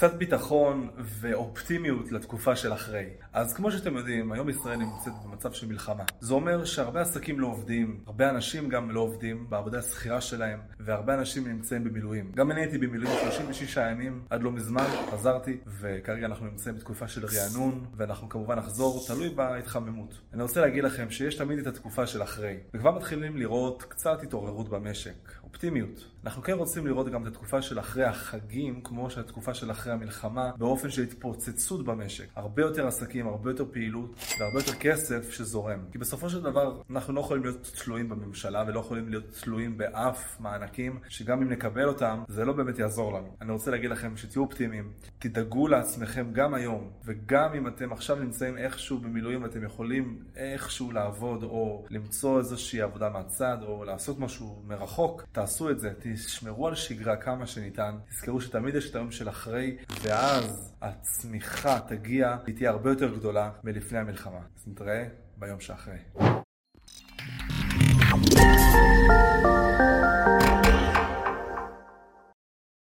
קצת ביטחון ואופטימיות לתקופה של אחרי. אז כמו שאתם יודעים, היום ישראל נמצאת במצב של מלחמה. זה אומר שהרבה עסקים לא עובדים, הרבה אנשים גם לא עובדים בעבודה השכירה שלהם, והרבה אנשים נמצאים במילואים. גם אני הייתי במילואים 36 ימים עד לא מזמן, חזרתי, וכרגע אנחנו נמצאים בתקופה של רענון, ואנחנו כמובן נחזור, תלוי בהתחממות. אני רוצה להגיד לכם שיש תמיד את התקופה של אחרי, וכבר מתחילים לראות קצת התעוררות במשק, אופטימיות. אנחנו כן רוצים לראות גם את התקופה של אחרי החגים, כמו שהתקופה של אחרי המלחמה, באופן של התפוצצות במשק. הרבה יותר עסקים, הרבה יותר פעילות, והרבה יותר כסף שזורם. כי בסופו של דבר, אנחנו לא יכולים להיות תלויים בממשלה, ולא יכולים להיות תלויים באף מענקים, שגם אם נקבל אותם, זה לא באמת יעזור לנו. אני רוצה להגיד לכם שתהיו אופטימיים, תדאגו לעצמכם גם היום, וגם אם אתם עכשיו נמצאים איכשהו במילואים, אתם יכולים איכשהו לעבוד, או למצוא איזושהי עבודה מהצד, או לעשות משהו מרחוק, תעשו את זה. תשמרו על שגרה כמה שניתן, תזכרו שתמיד יש את היום של אחרי, ואז הצמיחה תגיע, היא תהיה הרבה יותר גדולה מלפני המלחמה. אז נתראה ביום שאחרי.